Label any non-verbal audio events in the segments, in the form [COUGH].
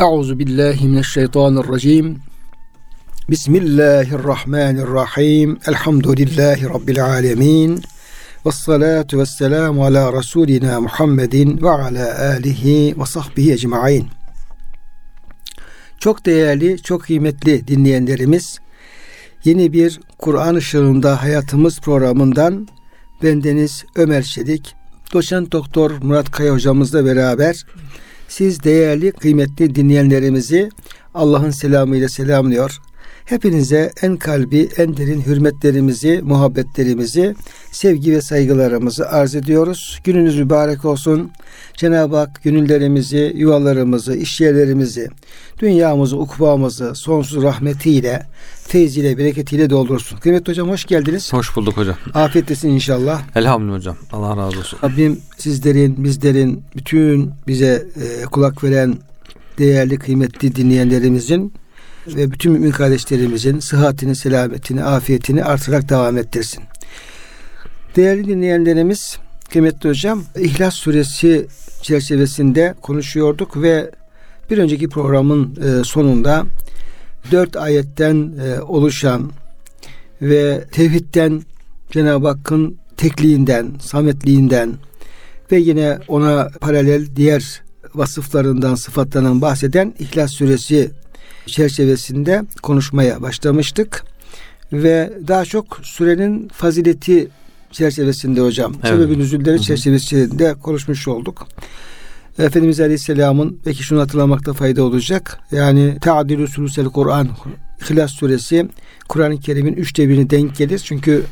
Euzu billahi mineşşeytanirracim. Bismillahirrahmanirrahim. Elhamdülillahi rabbil alamin. Ves salatu vesselamu ala rasulina Muhammedin ve ala alihi ve sahbihi ecmaîn. Çok değerli, çok kıymetli dinleyenlerimiz, yeni bir Kur'an ışığında hayatımız programından bendeniz Ömer Çelik, doçent doktor Murat Kaya hocamızla beraber siz değerli, kıymetli dinleyenlerimizi Allah'ın selamıyla selamlıyor. Hepinize en kalbi, en derin hürmetlerimizi, muhabbetlerimizi, sevgi ve saygılarımızı arz ediyoruz. Gününüz mübarek olsun. Cenab-ı Hak gönüllerimizi, yuvalarımızı, işyerlerimizi, dünyamızı, ukbamızı sonsuz rahmetiyle, feyziyle, bereketiyle doldursun. Kıymetli hocam hoş geldiniz. Hoş bulduk hocam. Afiyetlesin inşallah. Elhamdülillah hocam. Allah razı olsun. Rabbim sizlerin, bizlerin, bütün bize e, kulak veren değerli, kıymetli dinleyenlerimizin ve bütün mümin kardeşlerimizin sıhhatini, selametini, afiyetini artırarak devam ettirsin. Değerli dinleyenlerimiz, kıymetli hocam, İhlas Suresi çerçevesinde konuşuyorduk ve bir önceki programın e, sonunda dört ayetten e, oluşan ve tevhidden Cenab-ı Hakk'ın tekliğinden, sametliğinden ve yine ona paralel diğer vasıflarından, sıfatlarından bahseden İhlas Suresi çerçevesinde konuşmaya başlamıştık. Ve daha çok sürenin fazileti çerçevesinde hocam, evet. sebebi nüzulleri çerçevesinde konuşmuş olduk. Efendimiz Aleyhisselam'ın belki şunu hatırlamakta fayda olacak. Yani Teadilü Sülüsel Kur'an İhlas Suresi Kur'an-ı Kerim'in üçte birini denk gelir. Çünkü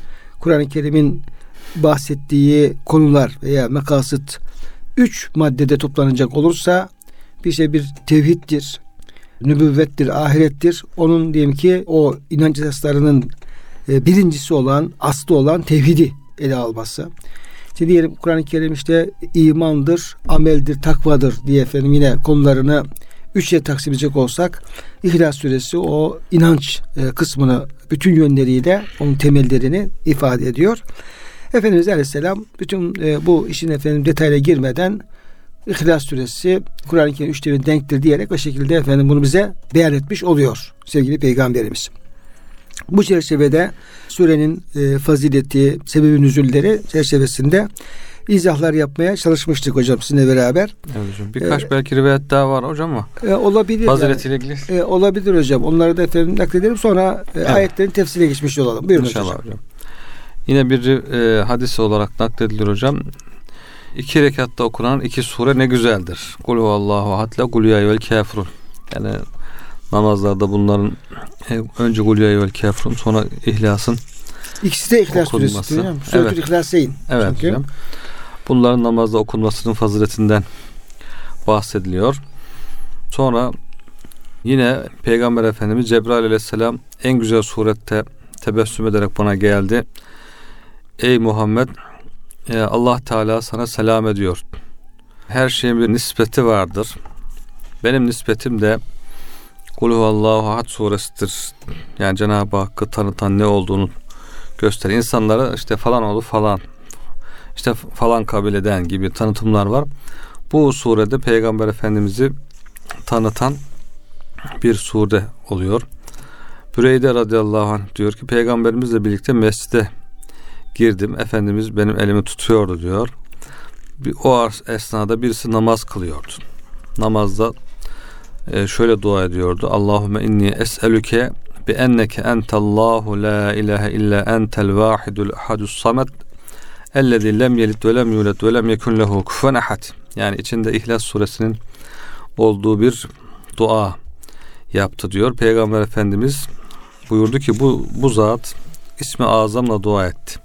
Kur'an-ı Kerim'in bahsettiği konular veya mekasıt üç maddede toplanacak olursa bir şey bir tevhiddir, nübüvvettir, ahirettir. Onun diyelim ki o inanç esaslarının e, birincisi olan, aslı olan tevhidi ele alması. İşte diyelim Kur'an-ı Kerim işte imandır, ameldir, takvadır diye efendim yine konularını üçe taksim edecek olsak İhlas Suresi o inanç e, kısmını bütün yönleriyle onun temellerini ifade ediyor. Efendimiz Aleyhisselam bütün e, bu işin efendim detayla girmeden İhlas Suresi Kur'an-ı Kerim üçte denktir diyerek o şekilde efendim bunu bize beyan etmiş oluyor sevgili peygamberimiz. Bu çerçevede surenin e, fazileti, sebebi nüzulleri çerçevesinde izahlar yapmaya çalışmıştık hocam sizinle beraber. Evet hocam. Birkaç ee, belki rivayet daha var hocam mı? E, olabilir. Faziletiyle ilgili. E, olabilir hocam. Onları da efendim nakledelim sonra e, evet. ayetlerin tefsirine geçmiş olalım. Buyurun İnşallah hocam. hocam. Yine bir e, hadis olarak nakledilir hocam. İki rekatta okunan iki sure ne güzeldir. Kul huvallahu ahad kul ya vel kafirun. Yani namazlarda bunların e, önce kul ya vel kafirun sonra ihlasın İkisi de İhlas Suresi değil mi? evet. İhlas'eyn. Evet Çünkü. hocam. Bunların namazda okunmasının faziletinden bahsediliyor. Sonra yine Peygamber Efendimiz Cebrail Aleyhisselam en güzel surette tebessüm ederek bana geldi. Ey Muhammed e, Allah Teala sana selam ediyor. Her şeyin bir nispeti vardır. Benim nispetim de Kul Allahu Ahad suresidir. Yani Cenab-ı Hakk'ı tanıtan ne olduğunu göster. İnsanlara işte falan oldu falan işte falan kabileden gibi tanıtımlar var. Bu surede Peygamber Efendimiz'i tanıtan bir sure oluyor. Büreyde radıyallahu anh diyor ki peygamberimizle birlikte mescide girdim. Efendimiz benim elimi tutuyordu diyor. O esnada birisi namaz kılıyordu. Namazda e, şöyle dua ediyordu. Allahümme inni es'elüke bi enneke entallahu la ilahe illa entel vahidul ahadus samet ellezî lem yelit ve lem yulet ve lem yekun lehu kufen ahad. Yani içinde İhlas suresinin olduğu bir dua yaptı diyor. Peygamber Efendimiz buyurdu ki bu, bu zat ismi azamla dua etti.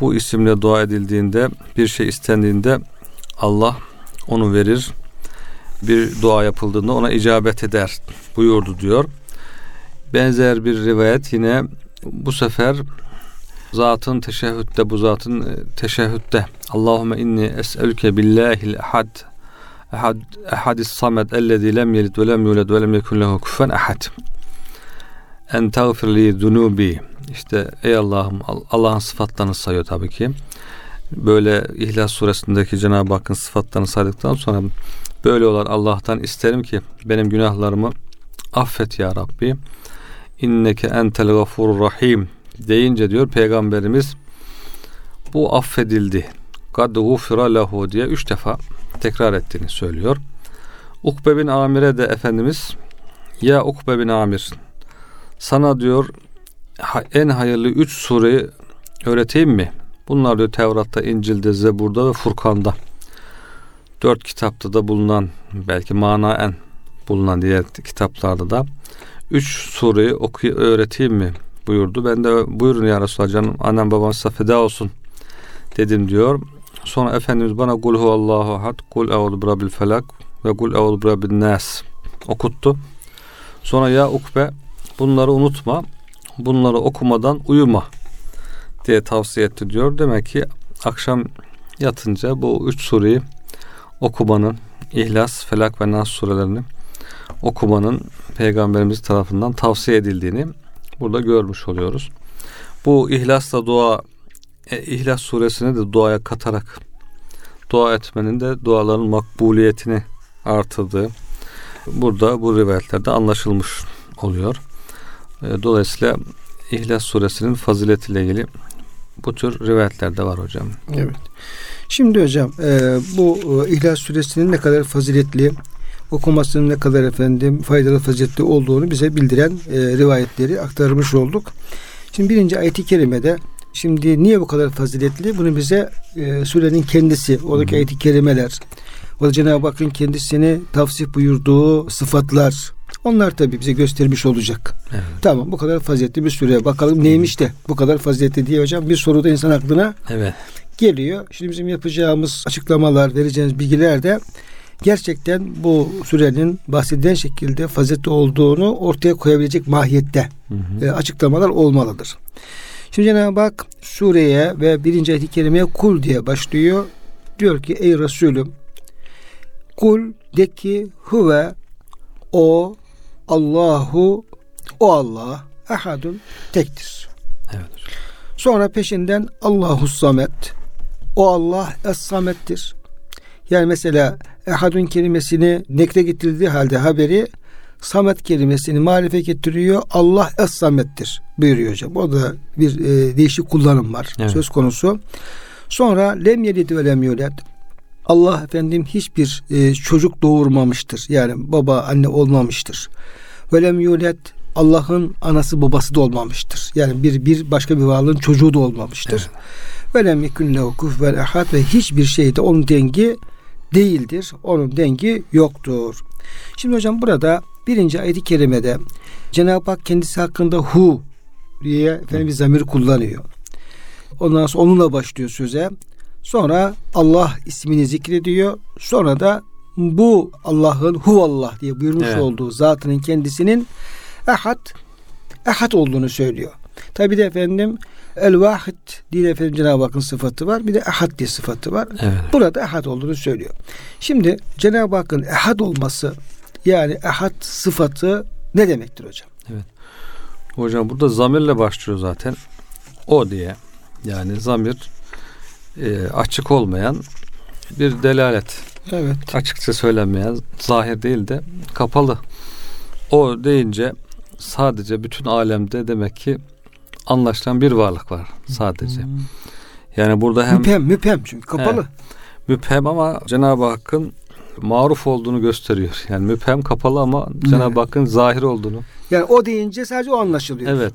Bu isimle dua edildiğinde bir şey istendiğinde Allah onu verir. Bir dua yapıldığında ona icabet eder buyurdu diyor. Benzer bir rivayet yine bu sefer zatın teşehhütte bu zatın e, teşehhütte Allahümme inni es'elüke billahil ahad ahad ahadis samed ellezî lem yelid ve lem yulad ve lem yekun lehu kufen ahad en tağfir li zunubi işte ey Allah'ım Allah'ın sıfatlarını sayıyor tabii ki. Böyle İhlas suresindeki Cenab-ı Hakk'ın sıfatlarını saydıktan sonra Böyle olan Allah'tan isterim ki benim günahlarımı affet ya Rabbi. İnneke entel gafurur rahim deyince diyor peygamberimiz bu affedildi. Kad gufira lahu diye üç defa tekrar ettiğini söylüyor. Ukbe bin Amir'e de Efendimiz ya Ukbe bin Amir sana diyor en hayırlı üç sureyi öğreteyim mi? Bunlar diyor Tevrat'ta, İncil'de, Zebur'da ve Furkan'da. Dört kitapta da bulunan belki manaen bulunan diğer kitaplarda da üç sureyi okuy öğreteyim mi buyurdu. Ben de buyurun ya Resulallah canım annem babam size feda olsun dedim diyor. Sonra Efendimiz bana kul huvallahu ahad, kul eûzu birabbil felak ve kul eûzu birabbin nas okuttu. Sonra ya Ukbe bunları unutma, bunları okumadan uyuma diye tavsiye etti diyor. Demek ki akşam yatınca bu üç sureyi okumanın İhlas, Felak ve Nas surelerini okumanın Peygamberimiz tarafından tavsiye edildiğini burada görmüş oluyoruz. Bu İhlas'la dua e, İhlas suresini de duaya katarak dua etmenin de duaların makbuliyetini artırdığı burada bu rivayetlerde anlaşılmış oluyor. E, dolayısıyla İhlas suresinin faziletiyle ilgili bu tür rivayetler de var hocam. Evet. Şimdi hocam e, bu e, İhlas suresinin ne kadar faziletli okumasının ne kadar efendim faydalı faziletli olduğunu bize bildiren e, rivayetleri aktarmış olduk. Şimdi birinci ayeti kerimede şimdi niye bu kadar faziletli? Bunu bize e, surenin kendisi, oradaki hmm. ayeti kerimeler, o Cenab-ı Hakk'ın kendisini tavsif buyurduğu sıfatlar, onlar tabi bize göstermiş olacak. Evet. Tamam bu kadar faziletli bir süre. Bakalım neymiş de bu kadar faziletli diye hocam bir soru da insan aklına evet. Geliyor. Şimdi bizim yapacağımız açıklamalar, vereceğimiz bilgiler de gerçekten bu sürenin bahsedilen şekilde faziletli olduğunu ortaya koyabilecek mahiyette hı hı. E, açıklamalar olmalıdır. Şimdi Cenab-ı Hak sureye ve birinci ayet-i kerimeye kul diye başlıyor. Diyor ki ey Resulüm kul de ki huve o Allahu o Allah ehadun tektir. Evet. Sonra peşinden Allahu samet o Allah es samettir. Yani mesela ehadun kelimesini nekre getirdiği halde haberi samet kelimesini marife getiriyor. Allah es samettir buyuruyor hocam. O da bir e, değişik kullanım var evet. söz konusu. Sonra lem yelid ve lem yulad. Allah efendim hiçbir e, çocuk doğurmamıştır. Yani baba anne olmamıştır. Velem yulet Allah'ın anası babası da olmamıştır. Yani bir bir başka bir varlığın çocuğu da olmamıştır. Velem yekun lehu kufuven ehad ve hiçbir şeyde onun dengi değildir. Onun dengi yoktur. Şimdi hocam burada birinci ayet-i kerimede Cenab-ı Hak kendisi hakkında hu diye efendim bir zamir kullanıyor. Ondan sonra onunla başlıyor söze. Sonra Allah ismini zikrediyor. Sonra da bu Allah'ın huvallah diye buyurmuş evet. olduğu zatının kendisinin ehad ehad olduğunu söylüyor. Tabi de efendim el vahid diye efendim Cenab-ı Hakk'ın sıfatı var. Bir de ehad diye sıfatı var. Evet. Burada ehad olduğunu söylüyor. Şimdi Cenab-ı Hakk'ın ehad olması yani ehad sıfatı ne demektir hocam? Evet. Hocam burada zamirle başlıyor zaten. O diye. Yani zamir e, açık olmayan bir delalet. Evet. Açıkça söylenmeyen, zahir değil de kapalı. O deyince sadece bütün alemde demek ki anlaşılan bir varlık var sadece. Hmm. Yani burada hem müphem müphem çünkü kapalı. He, müphem ama Cenab-ı Hakk'ın maruf olduğunu gösteriyor. Yani müphem kapalı ama Cenab-ı Hakk'ın zahir olduğunu. Yani o deyince sadece o anlaşılıyor. Evet.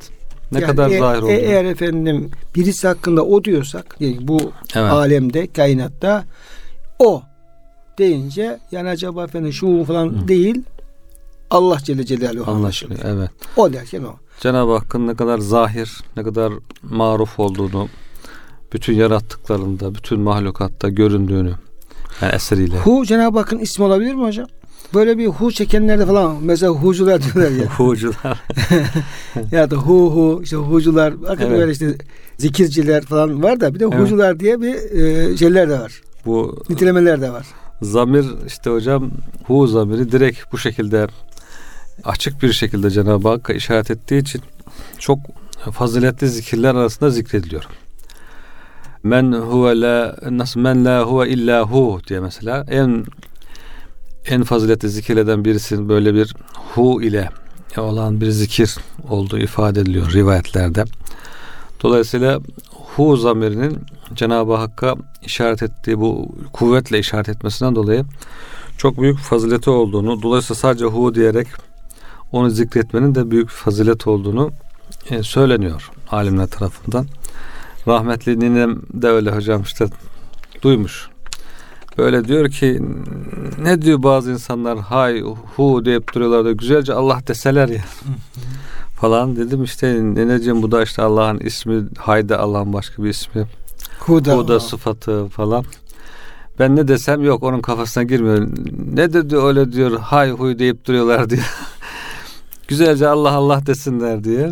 Ne yani kadar e, zahir olduğunu. Eğer efendim birisi hakkında o diyorsak yani bu evet. alemde kainatta o deyince yani acaba efendim şu falan Hı. değil Allah Celle Celaluhu anlaşılıyor. Evet. O derken o. Cenab-ı Hakk'ın ne kadar zahir, ne kadar maruf olduğunu, bütün yarattıklarında, bütün mahlukatta göründüğünü yani eseriyle. Hu Cenab-ı Hakk'ın ismi olabilir mi hocam? Böyle bir hu çekenlerde falan mesela hucular diyorlar ya. [LAUGHS] hucular. [LAUGHS] ya da hu hu işte hucular. Hakikaten evet. böyle işte zikirciler falan var da bir de evet. hucular diye bir e, şeyler de var. Bu nitelemeler de var. Zamir işte hocam hu zamiri direkt bu şekilde açık bir şekilde Cenab-ı Hakk'a işaret ettiği için çok faziletli zikirler arasında zikrediliyor. Men huve la nasıl men la huve illa hu diye mesela en en faziletli zikirlerden birisinin böyle bir hu ile olan bir zikir olduğu ifade ediliyor rivayetlerde. Dolayısıyla hu zamirinin Cenab-ı Hakk'a işaret ettiği bu kuvvetle işaret etmesinden dolayı çok büyük fazileti olduğunu, dolayısıyla sadece hu diyerek onu zikretmenin de büyük fazilet olduğunu e, söyleniyor alimler tarafından. Rahmetli ninem de öyle hocam işte duymuş. Böyle diyor ki ne diyor bazı insanlar hay hu deyip duruyorlar da güzelce Allah deseler ya [LAUGHS] falan dedim işte neneciğim bu da işte Allah'ın ismi hayda Allah'ın başka bir ismi Huda, Huda sıfatı falan. Ben ne desem yok onun kafasına girmiyor. Ne dedi öyle diyor hay huy deyip duruyorlar diyor. [LAUGHS] Güzelce Allah Allah desinler diye.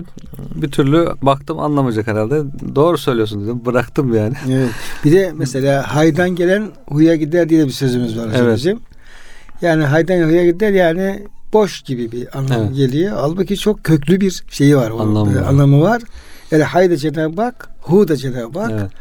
Bir türlü baktım anlamayacak herhalde. Doğru söylüyorsun dedim. Bıraktım yani. [LAUGHS] Evet. Bir de mesela haydan gelen huya gider diye bir sözümüz var evet. bizim. Yani haydan huya gider yani boş gibi bir anlam evet. geliyor. Halbuki çok köklü bir şeyi var. Anlamı var. Anlamı var. Yani hay da Cenab-ı Hak, hu da Cenab-ı Hak. Evet.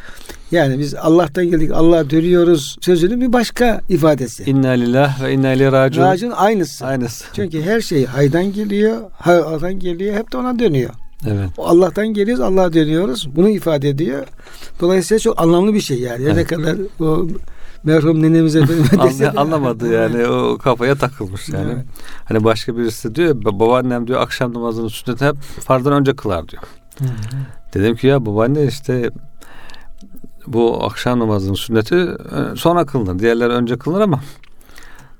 Yani biz Allah'tan geldik, Allah'a dönüyoruz sözünün bir başka ifadesi. İnna lillah ve inna ileyhi raciun. Raciun aynısı. Aynısı. Çünkü her şey haydan geliyor, haydan geliyor, hep de ona dönüyor. Evet. Allah'tan geliyoruz, Allah'a dönüyoruz. Bunu ifade ediyor. Dolayısıyla çok anlamlı bir şey yani. Evet. Ne kadar o merhum nenemiz [LAUGHS] efendim anlamadı yani o kafaya takılmış yani. Evet. Hani başka birisi diyor babaannem diyor akşam namazını sünneti hep fardan önce kılar diyor. Hı hı. Dedim ki ya babaanne işte bu akşam namazının sünneti e, sonra kılınır. Diğerleri önce kılınır ama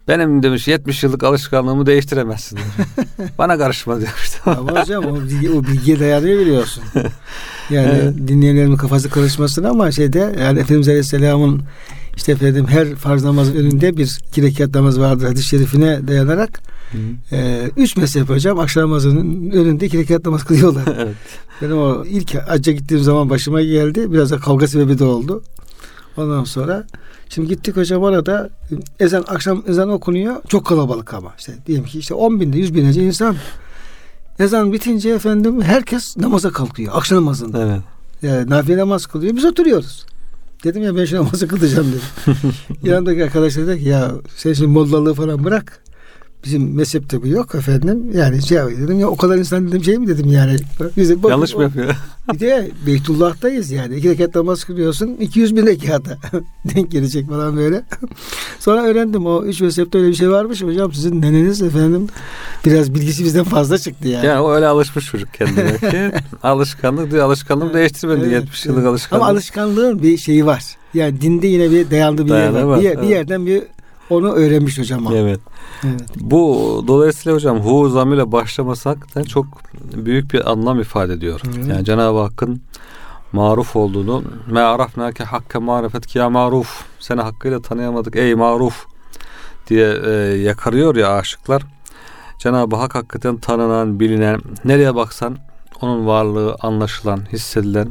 benim demiş 70 yıllık alışkanlığımı değiştiremezsin. [LAUGHS] Bana karışma işte. Ama hocam o, bilgi, o bilgiye dayanıyor biliyorsun. Yani evet. dinleyenlerin kafası karışmasın ama şeyde yani Efendimiz Aleyhisselam'ın işte efendim her farz namazın önünde bir iki rekat namaz vardır hadis-i şerifine dayanarak e, üç mezhep hocam akşam namazının önünde iki rekat namaz kılıyorlar. [LAUGHS] evet. Benim o ilk acca gittiğim zaman başıma geldi. Biraz da kavga sebebi de oldu. Ondan sonra şimdi gittik hocam orada ezan akşam ezan okunuyor. Çok kalabalık ama işte diyelim ki işte 10 binde 100 binece insan ezan bitince efendim herkes namaza kalkıyor. Akşam namazında. Evet. Yani nafile namaz kılıyor. Biz oturuyoruz. Dedim ya ben şu namazı kılacağım dedim. [LAUGHS] Yanındaki arkadaşlar dedi ki ya sen şimdi mollalığı falan bırak. Bizim mezhepte bu yok efendim. Yani şey dedim ya o kadar insan dedim şey mi dedim yani. Bize, bak, Yanlış mı yapıyor? [LAUGHS] Bir de Beytullah'tayız yani. İki rekat namaz kılıyorsun. 200 bin rekata [LAUGHS] denk gelecek falan böyle. [LAUGHS] Sonra öğrendim o üç mezhepte öyle bir şey varmış. Hocam sizin neneniz efendim biraz bilgisi bizden fazla çıktı yani. Yani o öyle alışmış çocuk kendine ki. Alışkanlık diyor. Alışkanlık değiştirmedi. Evet, 70 yıllık alışkanlık. Ama alışkanlığın bir şeyi var. Yani dinde yine bir dayandığı bir yer var. var. Bir, evet. bir yerden bir onu öğrenmiş hocam. Evet. evet. Bu dolayısıyla hocam hu zamile başlamasak da çok büyük bir anlam ifade ediyor. Evet. Yani Cenab-ı Hakk'ın maruf olduğunu me arafnake hakke marifet ki ya maruf seni hakkıyla tanıyamadık ey maruf diye e, yakarıyor ya aşıklar. Cenab-ı Hak hakikaten tanınan, bilinen, nereye baksan onun varlığı anlaşılan, hissedilen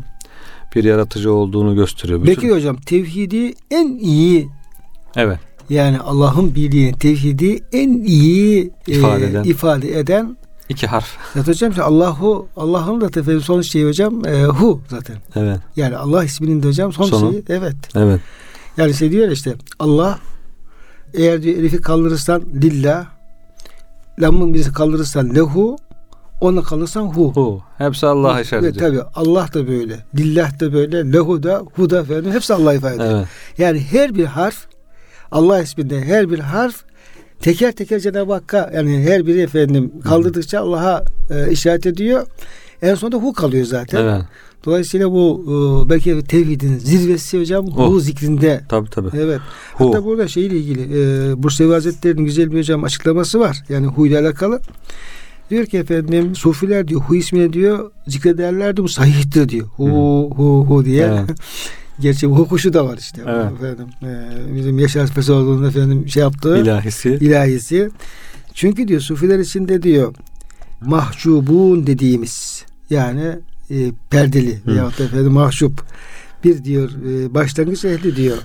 bir yaratıcı olduğunu gösteriyor. Bütün... Peki hocam tevhidi en iyi Evet. Yani Allah'ın birliğini, tevhidi en iyi ifade eden, e, ifade eden iki harf. Zaten hocam işte Allahu Allah'ın da tefekkür son şeyi hocam e, hu zaten. Evet. Yani Allah isminin de hocam son Sonu. şeyi evet. Evet. Yani şey diyor işte Allah eğer diyor elifi kaldırırsan lillah lamın birisi kaldırırsan lehu ona kalırsan hu. Hu. Hepsi Allah'a işaret ediyor. Tabii Allah da böyle. Lillah da böyle. Lehu da hu da efendim. Hepsi Allah'a ifade ediyor. Evet. Yani her bir harf Allah isminde her bir harf teker teker Cenab-ı Hakk'a yani her biri efendim kaldırdıkça Allah'a e, işaret ediyor. En sonunda hu kalıyor zaten. Evet. Dolayısıyla bu e, belki tevhidin zirvesi hocam oh. hu zikrinde. Tabii tabii. Evet. Hu. Hatta burada şeyle ilgili e, Bursevi Hazretleri'nin güzel bir hocam açıklaması var. Yani hu ile alakalı. Diyor ki efendim sufiler diyor hu ismine diyor zikrederlerdi bu sahihtir diyor. Hu hmm. hu hu diye. Evet. [LAUGHS] Gerçi bu hukuşu da var işte. Evet. Efendim, e, bizim Yaşar Fesoğlu'nun efendim şey yaptığı ilahisi. ilahisi. Çünkü diyor sufiler içinde diyor mahcubun dediğimiz yani e, perdeli Hı. veyahut efendim mahcup bir diyor e, başlangıç ehli diyor.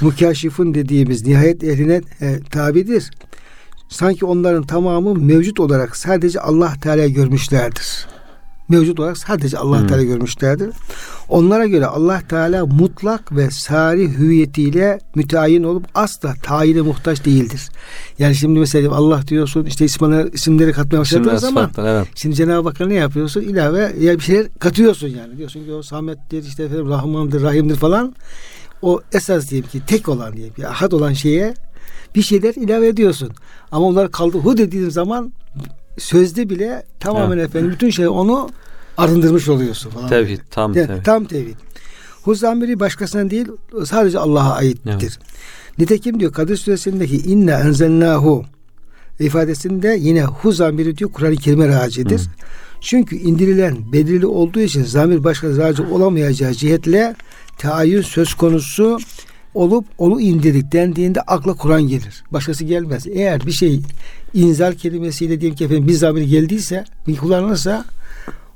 Mukaşifun dediğimiz nihayet ehline e, tabidir. Sanki onların tamamı mevcut olarak sadece Allah Teala görmüşlerdir mevcut olarak sadece Allah Hmm. Teala görmüşlerdir. Onlara göre Allah Teala mutlak ve sari hüviyetiyle müteayyin olup asla tayine muhtaç değildir. Yani şimdi mesela Allah diyorsun işte isimleri, isimleri katmaya İsimler, başladığın zaman evet. Şimdi Cenab-ı Hakk'a ne yapıyorsun? İlave ya bir şeyler katıyorsun yani. Diyorsun ki o Samet'tir, işte efendim Rahman'dır, Rahim'dir falan. O esas diyelim ki tek olan diyelim ki ahad olan şeye bir şeyler ilave ediyorsun. Ama onlar kaldı hu dediğin zaman sözde bile tamamen Evet. efendim bütün şey onu arındırmış oluyorsun falan. Tevhid, tam Yani tevhid. Tam tevhid. Hu zamiri başkasına değil sadece Allah'a aittir. Evet. Nitekim diyor Kadir suresindeki inna enzelnahu ifadesinde yine hu zamiri diyor Kur'an-ı Kerim'e racidir. Hı. Çünkü indirilen belirli olduğu için zamir başka raci olamayacağı cihetle tayin söz konusu olup onu indirdik dendiğinde akla Kur'an gelir. Başkası gelmez. Eğer bir şey inzal kelimesiyle diyelim ki efendim bir zamir geldiyse bir kullanılırsa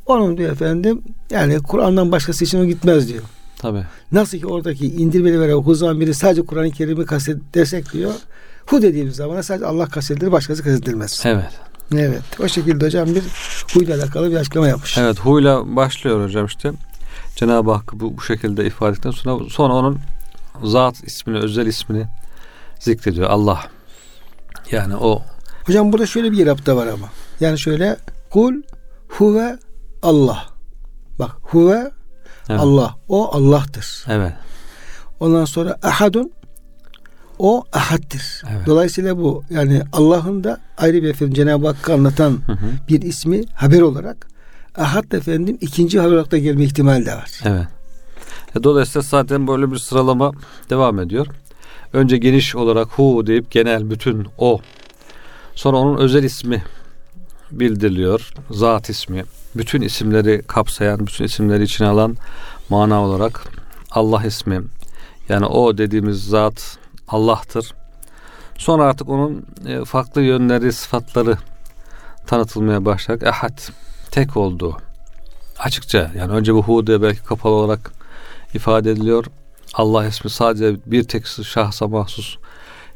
onun diyor efendim yani Kur'an'dan başkası için o gitmez diyor. Tabii. Nasıl ki oradaki indirmeli veren hu zamiri sadece Kur'an-ı Kerim'i kastedersek diyor. Hu dediğimiz zaman sadece Allah kastedilir başkası kastedilmez. Evet. Evet. O şekilde hocam bir huyla alakalı bir açıklama yapmış. Evet huyla başlıyor hocam işte. Cenab-ı Hakk'ı bu, bu şekilde ifade ettikten sonra sonra onun zat ismini, özel ismini zikrediyor. Allah. Yani o Hocam burada şöyle bir yapıda var ama. Yani şöyle kul huve Allah. Bak huve evet. Allah. O Allah'tır. Evet. Ondan sonra ahadun o ahaddir. Evet. Dolayısıyla bu yani Allah'ın da ayrı bir efendim Cenab-ı Hakk'ı anlatan Hı hı. bir ismi haber olarak ahad efendim ikinci haber olarak da gelme ihtimali de var. Evet. E, Dolayısıyla zaten böyle bir sıralama devam ediyor. Önce geniş olarak hu deyip genel bütün o. Sonra onun özel ismi bildiriliyor. Zat ismi. Bütün isimleri kapsayan, bütün isimleri içine alan mana olarak Allah ismi. Yani o dediğimiz zat Allah'tır. Sonra artık onun e, farklı yönleri, sıfatları tanıtılmaya başlayarak ahad, tek olduğu açıkça yani önce bu hu belki kapalı olarak ifade ediliyor. Allah ismi sadece bir tek şahsa mahsus.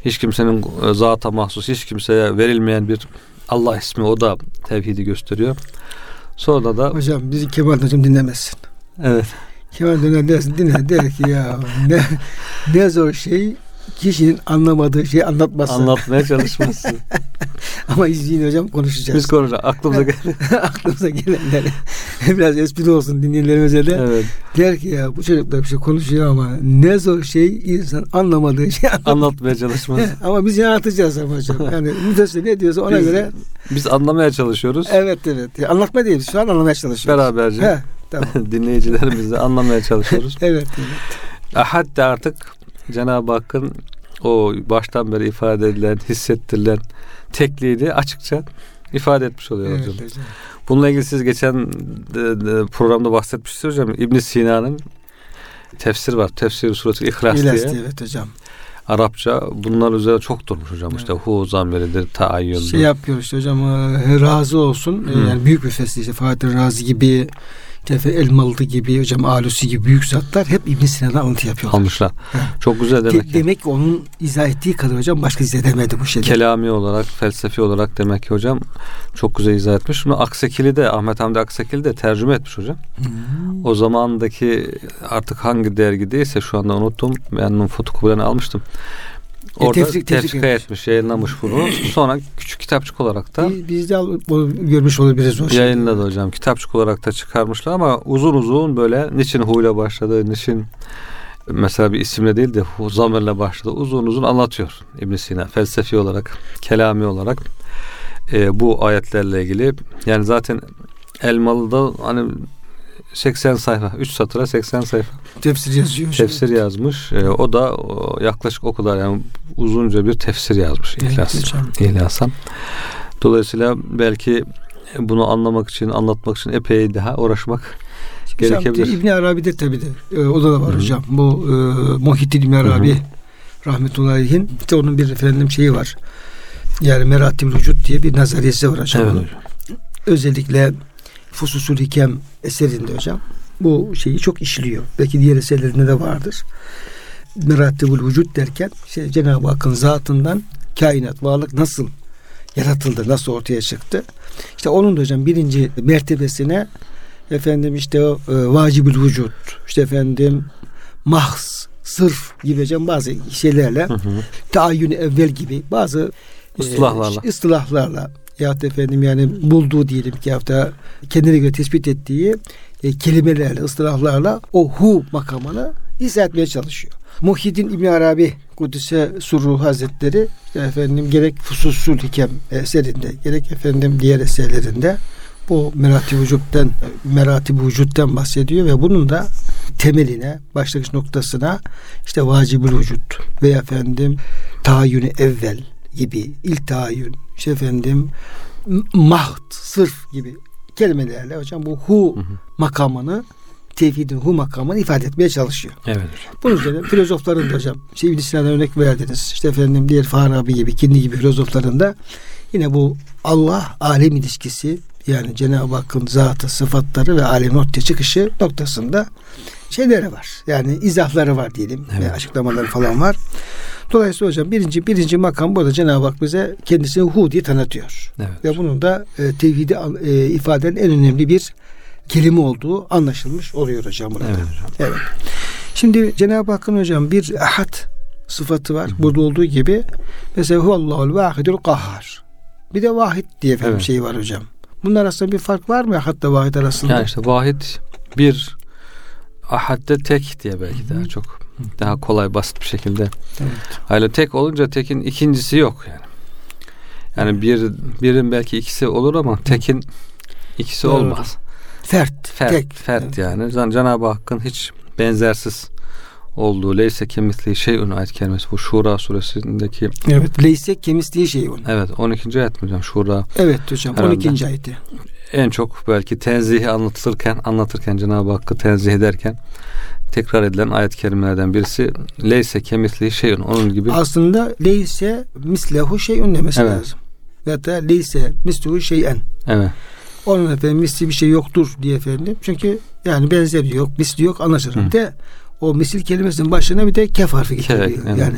Hiç kimsenin e, zata mahsus, hiç kimseye verilmeyen bir Allah ismi o da tevhidi gösteriyor. Sonra da Hocam bizi Kemal hocam dinlemesin. evet Kemal döner dersin dinler der ki ya ne, ne zor şey kişinin anlamadığı şeyi anlatması. anlatmaya çalışması. [LAUGHS] [LAUGHS] Ama izleyin hocam konuşacağız. Biz konuşacağız. Aklımıza gel. [LAUGHS] Aklımıza gelenler [LAUGHS] biraz espri olsun dinleyenlerimize de. evet. Der ki ya bu çocuklar bir şey konuşuyor ama ne zor şey insan anlamadığı şey anlat. Anlatmaya çalışması. ama biz anlatacağız ama hocam. Yani müfessir ne diyorsa ona Biz- göre Biz anlamaya çalışıyoruz. evet evet. Ya Anlatma değil şu an anlamaya çalışıyoruz. Beraberce He, tamam. dinleyicilerimizle anlamaya çalışıyoruz. evet, evet. Ahad de artık Cenab-ı Hakk'ın o baştan beri ifade edilen, hissettirilen tekliğini açıkça ifade etmiş oluyor Evet hocam. hocam. Bununla ilgili siz geçen de- de programda bahsetmiştiniz hocam. İbn Sina'nın tefsir var. Tefsir suresi İhlas İlas diye. diye, evet hocam. Arapça bunlar üzerine çok durmuş hocam. İşte hu zamiridir, taayyündür. Şey yapıyor işte hocam e, razı olsun. Hı. Yani büyük bir fesli işte Fatih Razi gibi Tefe Elmalı gibi hocam Alusi gibi büyük zatlar hep İbn Sina'dan alıntı yapıyorlar. almışlar. He. Çok güzel De- demek ki. demek ki onun izah ettiği kadar hocam başka izah edemedi bu şeyleri. Kelami olarak, felsefi olarak demek ki hocam çok güzel izah etmiş. Bunu Aksekili de, Ahmet Hamdi Aksekili de tercüme etmiş hocam. Hmm. O zamandaki artık hangi dergideyse şu anda unuttum. Ben onun fotokopilerini almıştım. E, Orada tefsir- tefsir tefsir etmiş, yayınlamış bunu. [CLEARS THROAT] Sonra küçük kitapçık olarak da Biz, biz de görmüş olabiliriz o şeyi. yayınladı hocam. Kitapçık olarak da çıkarmışlar ama uzun uzun böyle niçin huyla başladı, niçin mesela bir isimle değil de zamirle başladı. Uzun uzun anlatıyor İbn Sina felsefi olarak, kelami olarak e, bu ayetlerle ilgili. Yani zaten Elmalı'da hani 80 sayfa, 3 satıra 80 sayfa Tefsir yazıyor. tefsir yazmış. E, o da o, yaklaşık o kadar yani uzunca bir tefsir yazmış Evet İhlas. hocam. İhlasan. Dolayısıyla belki bunu anlamak için, anlatmak için epey daha uğraşmak gerekebilir. İbn Arabi'de tabi de e, o da, da var Hı hı. hocam. Bu e, Muhittin İbn Arabi rahmetullahi aleyhin işte onun bir efendim şeyi var. Yani Meratib Vücut diye bir nazariyesi var hocam. Evet hocam. Özellikle Fususul Hikem eserinde hocam bu şeyi çok işliyor. Belki diğer eserlerinde de vardır. Meratibul Vücut derken işte Cenab-ı Hakk'ın zatından kainat, varlık nasıl yaratıldı, nasıl ortaya çıktı? İşte onun da hocam birinci mertebesine efendim işte o e, vacibül vücut, işte efendim mahs, sırf gibi hocam bazı şeylerle Hı hı. taayyün evvel gibi bazı e, Istilahlarla. ıstılahlarla yahut efendim yani bulduğu diyelim ki hafta kendine göre tespit ettiği e, kelimelerle, ıstılahlarla o hu makamını izah etmeye çalışıyor. Muhyiddin İbn Arabi Kudüs'e Surru Hazretleri işte efendim gerek Fususul Hikem eserinde gerek efendim diğer eserlerinde bu merati vücuttan merati vücuttan bahsediyor ve bunun da temeline, başlangıç noktasına işte vacibül vücut veya efendim tahayyünü evvel gibi ilk tahayyün, işte efendim m- mahd, sırf gibi kelimelerle hocam bu hu Hı hı. makamını tevhidin hu makamını ifade etmeye çalışıyor. Evet. Bunun üzerine filozofların da hocam işte İbn Sina'dan örnek verdiniz. İşte efendim diğer Farabi gibi, Kindi gibi filozofların da yine bu Allah alem ilişkisi yani Cenab-ı Hakk'ın zatı, sıfatları ve alemin ortaya çıkışı noktasında şeyleri var. Yani izahları var diyelim. Evet. Ve açıklamaları falan var. Dolayısıyla hocam birinci birinci makam burada Cenab-ı Hak bize kendisini hu diye tanıtıyor. Evet. Ve bunun da e, tevhidi e, ifade eden en önemli bir kelime olduğu anlaşılmış oluyor hocam burada. Evet hocam. Evet. Şimdi Cenab-ı Hakk'ın hocam bir ahad sıfatı var. Burada olduğu gibi mesela huvallahul vahidul kahhar. Bir de vahid diye efendim Evet. şey var hocam. Bunlar arasında bir fark var mı ahadla vahid arasında? Yani işte vahid bir ahadde tek diye belki daha çok daha kolay basit bir şekilde. Evet. Öyle tek olunca tekin ikincisi yok yani. Yani bir birin belki ikisi olur ama tekin ikisi Doğru. olmaz. Fert, Fert, tek. fert Evet. yani. Can- Cenab-ı Hakk'ın hiç benzersiz olduğu leyse kemisli şeyun ayet kelimesi bu Şura suresindeki Evet. Leyse kemisliği şey onun. evet 12. ayet mi hocam Şura Evet hocam. Herhalde. 12. ayeti. En çok belki tenzihi anlatılırken anlatırken Cenab-ı Hakk'ı tenzih ederken tekrar edilen ayet kelimelerden birisi leyse kemisli şeyun onun gibi Aslında leyse mislehu şeyun demesi Evet. lazım. Ve da leyse mislehu şeyen. evet Onun efendim misli bir şey yoktur diye efendim. Çünkü yani benzeri yok, misli yok anlaşılır. De o misil kelimesinin başına bir de kef harfi getiriyor. evet. Yani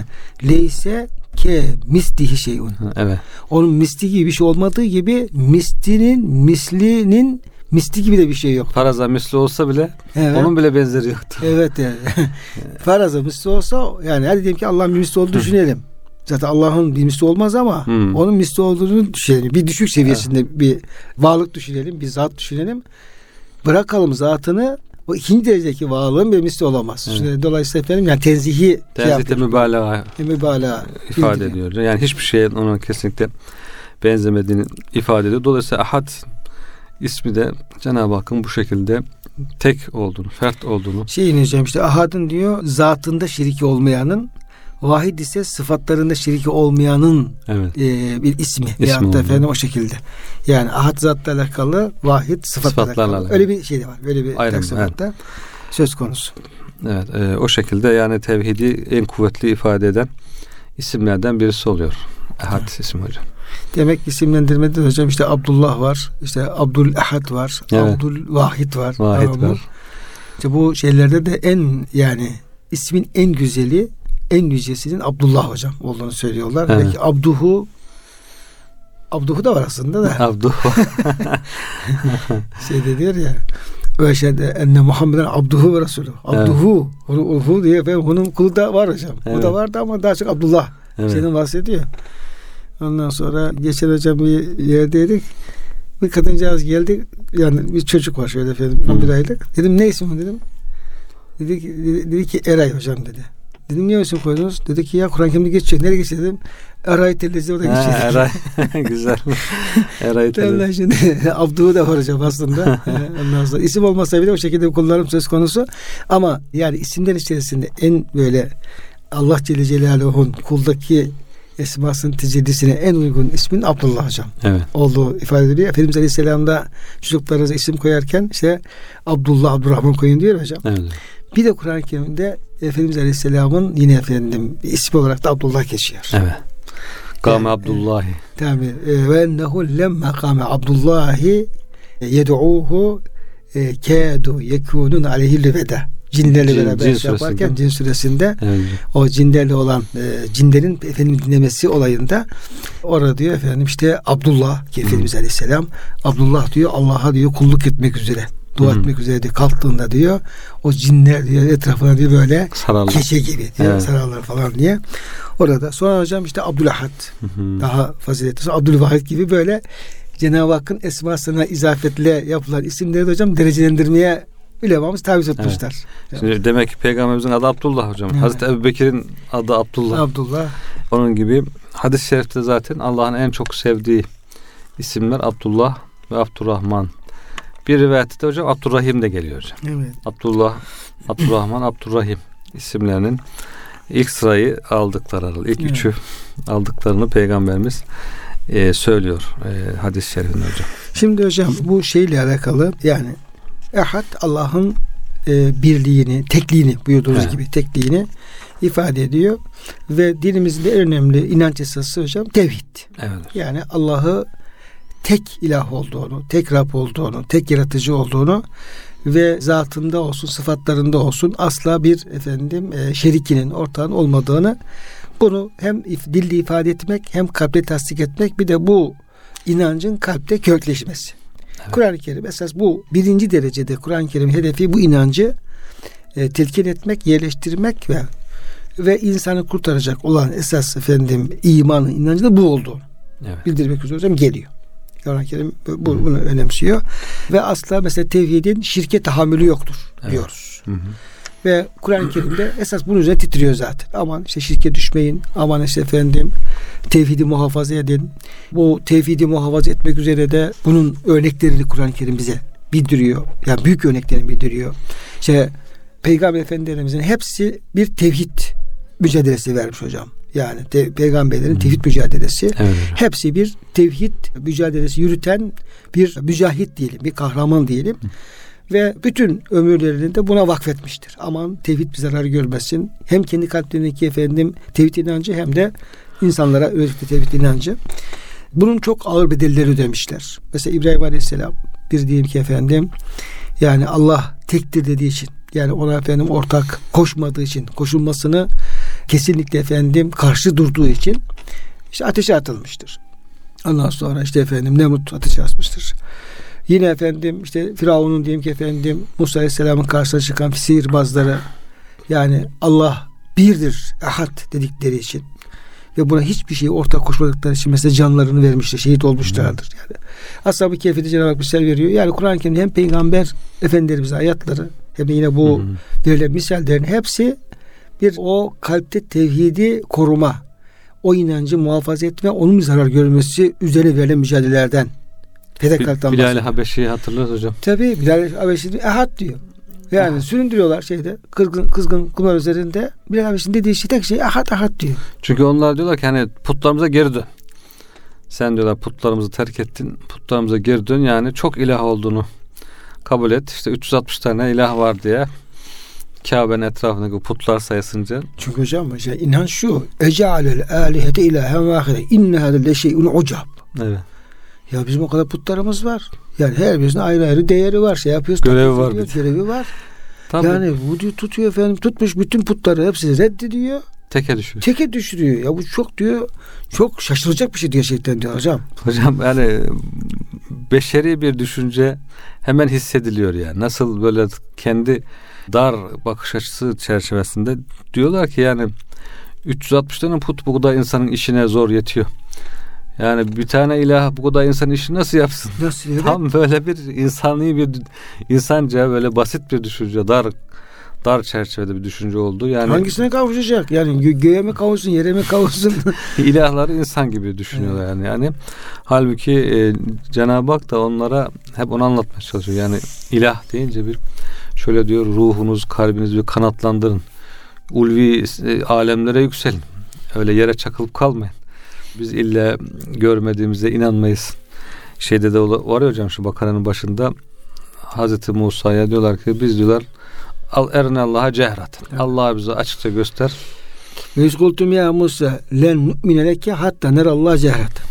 leyse ke mislihi şeyun. Evet Onun misli gibi bir şey olmadığı gibi mislinin mislinin misli gibi de bir şey yok. faraza misli olsa bile Evet. onun bile benzeri yoktu. Evet yani. [LAUGHS] [LAUGHS] Faraza misli olsa yani hadi diyelim ki Allah'ın bir misli olduğunu düşünelim. Zaten Allah'ın bir misli olmaz ama Hı. onun misli olduğunu düşünelim. Bir düşük seviyesinde bir varlık düşünelim, bir zat düşünelim. Bırakalım zatını o ikinci derecedeki varlığın bir misli olamaz. Evet. Dolayısıyla efendim yani tenzihi şey Tenzihte mübalağa mübalağa ifade bildiriyor. ediyor. Yani hiçbir şeye ona kesinlikle benzemediğini ifade ediyor. Dolayısıyla ahad ismi de Cenab-ı Hakk'ın bu şekilde tek olduğunu, fert olduğunu Şeyin hocam işte ahadın diyor zatında şiriki olmayanın vahid ise sıfatlarında şiriki olmayanın evet e, bir ismi. İsmi veyahut da efendim o şekilde. Yani ahad zatla alakalı, vahid sıfatla alakalı. alakalı. Öyle bir şey de var. Öyle bir Ayrım, taksimatta söz konusu. Evet, e, o şekilde yani tevhidi en kuvvetli ifade eden isimlerden birisi oluyor. Ahad ismi hocam. Demek isimlendirmede de hocam işte Abdullah var. işte Abdul Ahad var. Evet. Abdul Vahid var. Vahid var. İşte bu şeylerde de en yani ismin en güzeli en yücesinin Abdullah hocam olduğunu söylüyorlar. Evet. Belki Abduhu Abduhu da var aslında da. [LAUGHS] Abdu. şeyde diyor ya ve şeyde enne Muhammeden abduhu ve resulü. Abduhu. Onu ulhu diye ve bunun kulu da var hocam. O Evet. da vardı ama daha çok Abdullah evet. şeyden bahsediyor. Ondan sonra geçen hocam bir yerdeydik. Bir kadıncağız geldi. Yani bir çocuk var şöyle efendim. Hı. 11 aylık. Dedim ne ismi dedim. Dedi ki, dedi ki Eray hocam dedi. Dedim niye isim koydunuz? Dedi ki ya Kur'an Kerim'de geçiyor. Nereye geçiyor dedim. Eray tellezi orada geçiyor. Eray. [LAUGHS] Güzel. Eray Tele. şimdi [LAUGHS] Abdu'u da var hocam aslında. [LAUGHS] Ondan sonra isim olmasa bile o şekilde kullanım söz konusu. Ama yani isimler içerisinde en böyle Allah Celle Celaluhu'nun kuldaki esmasının tecellisine en uygun ismin Abdullah hocam Evet. olduğu ifade ediliyor. Efendimiz Aleyhisselam da çocuklarınıza isim koyarken işte Abdullah, Abdurrahman koyun diyor hocam. Evet. Bir de Kur'an-ı Kerim'de Efendimiz Aleyhisselam'ın yine efendim ismi olarak da Abdullah geçiyor. Evet. Kame Yani, Abdullahi. Tabi e, ve ennehu lemme kâme Abdullahi e, yed'uhu e, kâdu yekûnun aleyhi lübede. Cinlerle Cin- beraber Cin şey yaparken cin suresinde Evet. o cinlerle olan e, cinlerin efendim dinlemesi olayında orada diyor efendim işte Abdullah ki Efendimiz Aleyhisselam Abdullah diyor Allah'a diyor kulluk etmek üzere dua etmek üzere diyor, kalktığında diyor o cinler diyor etrafına diyor böyle Sararlar. keçe gibi diyor evet. sararlar falan diye. Orada sonra hocam işte Abdülahad daha faziletli Abdülvahid gibi böyle Cenab-ı Hakk'ın esmasına izafetle yapılan isimleri de hocam derecelendirmeye ulemamız tabi tutmuşlar. Evet. Şimdi demek ki peygamberimizin adı Abdullah hocam. Evet. Hazreti Ebu Bekir'in adı Abdullah. Abdullah. Onun gibi hadis-i şerifte zaten Allah'ın en çok sevdiği isimler Abdullah ve Abdurrahman. Bir rivayette de hocam Abdurrahim de geliyor hocam. Evet. Abdullah, Abdurrahman, Abdurrahim isimlerinin ilk sırayı aldıkları, ilk evet. üçü aldıklarını peygamberimiz e, söylüyor e, hadis-i şerifinde hocam. Şimdi hocam bu şeyle alakalı yani Ehad Allah'ın e, birliğini, tekliğini buyurduğunuz evet. gibi tekliğini ifade ediyor. Ve dinimizin en önemli inanç esası hocam tevhid. Evet. Yani Allah'ı tek ilah olduğunu, tek Rab olduğunu, tek yaratıcı olduğunu ve zatında olsun, sıfatlarında olsun asla bir efendim e, şerikinin, ortağın olmadığını bunu hem dilde ifade etmek hem kalple tasdik etmek bir de bu inancın kalpte kökleşmesi. Evet. Kur'an-ı Kerim esas bu birinci derecede Kur'an-ı Kerim hedefi bu inancı e, telkin etmek, yerleştirmek ve ve insanı kurtaracak olan esas efendim imanın inancı da bu oldu. Evet. Bildirmek üzere hocam geliyor. Kur'an-ı Kerim bu, bunu önemsiyor. Ve asla mesela tevhidin şirke tahammülü yoktur evet. diyoruz. Hı hı. Ve Kur'an-ı Kerim'de esas bunun üzerine titriyor zaten. Aman işte şirke düşmeyin. Aman işte efendim tevhidi muhafaza edin. Bu tevhidi muhafaza etmek üzere de bunun örneklerini Kur'an-ı Kerim bize bildiriyor. Yani büyük örneklerini bildiriyor. İşte Peygamber Efendilerimizin hepsi bir tevhid mücadelesi vermiş hocam. Yani te, peygamberlerin tevhid mücadelesi. Evet. Hepsi bir tevhid mücadelesi yürüten bir mücahit diyelim, bir kahraman diyelim. Hı ve bütün ömürlerini de buna vakfetmiştir. Aman tevhid bir zarar görmesin. Hem kendi kalplerindeki efendim tevhid inancı hem de insanlara özellikle tevhid inancı. Bunun çok ağır bedelleri ödemişler. Mesela İbrahim Aleyhisselam bir diyeyim ki efendim yani Allah tektir dediği için yani ona efendim ortak koşmadığı için koşulmasını kesinlikle efendim karşı durduğu için işte ateşe atılmıştır. Ondan sonra işte efendim Nemrut ateşe atmıştır. Yine efendim işte Firavun'un diyelim ki efendim Musa Aleyhisselam'ın karşısına çıkan sihirbazları yani Allah birdir, ahad dedikleri için ve buna hiçbir şey ortak koşmadıkları için mesela canlarını vermişler, şehit olmuşlardır. Yani Ashab-ı Kehf'de Cenab-ı Hak misal veriyor. Yani Kur'an-ı Kerim'de hem peygamber efendilerimize ayetleri hem de yine bu verilen misallerin hepsi bir o kalpte tevhidi koruma, o inancı muhafaza etme, onun zarar görmesi üzerine verilen mücadelelerden Fedakarlıktan Bilal-i Habeşi'yi hatırlıyoruz hocam. Tabi Bilal-i Habeşi ehad diyor. Yani ah. süründürüyorlar şeyde kızgın, kızgın kumar üzerinde. Bilal Habeşi'nin dediği şey tek şey ahad ahad diyor. Çünkü onlar diyorlar ki hani putlarımıza geri dön. Sen diyorlar putlarımızı terk ettin. Putlarımıza geri dön yani çok ilah olduğunu kabul et. İşte 360 tane ilah var diye Kabe'nin etrafındaki putlar sayısınca. Çünkü hocam şey, inan şu. Eca'alel alihete ilahen vahide. İnne hadel leşeyun ucab. Evet. Ya bizim o kadar putlarımız var. Yani her birisinin ayrı ayrı değeri var. Şey yapıyoruz. Görevi var. Ediyor, görevi var. Tabii. Yani bu diyor tutuyor efendim tutmuş bütün putları hepsini reddediyor. Teke düşürüyor. Teke düşürüyor. Ya bu çok diyor çok şaşıracak bir şey gerçekten diyor hocam. Hocam yani beşeri bir düşünce hemen hissediliyor yani. Nasıl böyle kendi dar bakış açısı çerçevesinde diyorlar ki yani 360 tane put bu kadar insanın işine zor yetiyor. Yani bir tane ilah bu kadar insan işi nasıl yapsın? Nasıl? Evet. Tam böyle bir insani bir insanca böyle basit bir düşünce, dar dar çerçevede bir düşünce oldu. Yani hangisine kavuşacak? Yani gö- göğe mi kavuşsun, yere mi kavuşsun? [LAUGHS] İlahları insan gibi düşünüyorlar yani. Yani halbuki e, Cenab-ı Hak da onlara hep onu anlatmaya çalışıyor. Yani ilah deyince bir şöyle diyor ruhunuz, kalbiniz bir kanatlandırın. Ulvi e, alemlere yükselin. Öyle yere çakılıp kalmayın. Biz illa görmediğimize inanmayız. Şeyde de var ya hocam şu Bakara'nın başında Hazreti Musa'ya diyorlar ki biz diyorlar al erne Allah'a cehrat. Evet. Allah'ı bize açıkça göster. Ve kultum ya Musa len nu'mine leke hatta nerallah cehrat.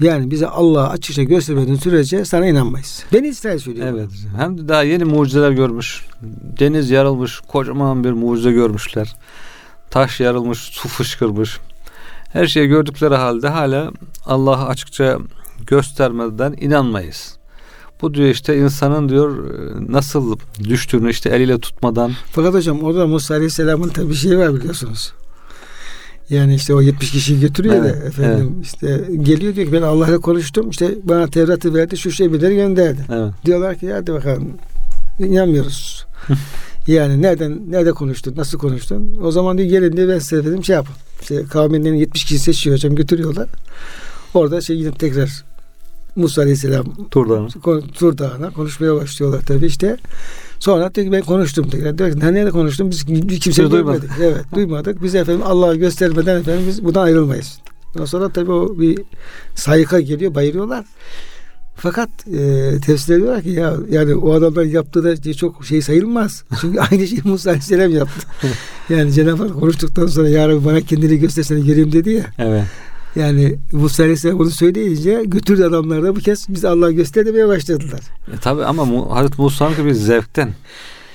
Yani bize Allah'ı açıkça göstermediğin sürece sana inanmayız. Beni İsrail söylüyor. Evet. Hem de daha yeni mucizeler görmüş. Deniz yarılmış. Kocaman bir mucize görmüşler. Taş yarılmış. Su fışkırmış. Her şeyi gördükleri halde hala Allah'ı açıkça göstermeden inanmayız. Bu diyor işte insanın diyor nasıl düştüğünü işte eliyle tutmadan. Fakat hocam orada Musa Aleyhisselam'ın tabi bir şey var biliyorsunuz. Yani işte o 70 kişiyi götürüyor evet, da efendim evet. işte geliyor diyor ki ben Allah'la konuştum işte bana Tevrat'ı verdi şu şeyleri gönderdi. Evet. Diyorlar ki hadi bakalım inanmıyoruz. [LAUGHS] yani nereden nerede konuştun nasıl konuştun o zaman diyor gelin diye ben size dedim şey yapın. İşte kavminden 70 kişi seçiyor hocam götürüyorlar. Orada şey yine tekrar Musa Aleyhisselam Tur Dağı'na. Tur Dağı'na konuşmaya başlıyorlar tabii işte. Sonra diyor ki ben konuştum tekrar. Diyor ki nerede konuştum? Biz kimse duymadık. Evet duymadık. Biz efendim Allah'ı göstermeden efendim biz buradan ayrılmayız. Ondan sonra tabii o bir sayıka geliyor bayılıyorlar. Fakat e, tefsirler diyorlar ki ya yani o adamlar yaptığı da çok şey sayılmaz. [LAUGHS] Çünkü aynı şeyi Musa Aleyhisselam yaptı. [LAUGHS] yani Cenab-ı Hak konuştuktan sonra ya Rabbi bana kendini göstersene göreyim dedi ya. Evet. Yani Musa Aleyhisselam bunu söyleyince götürdü adamlar da bu kez biz Allah göster demeye başladılar. E, tabi ama Hazreti Musa'nın gibi zevkten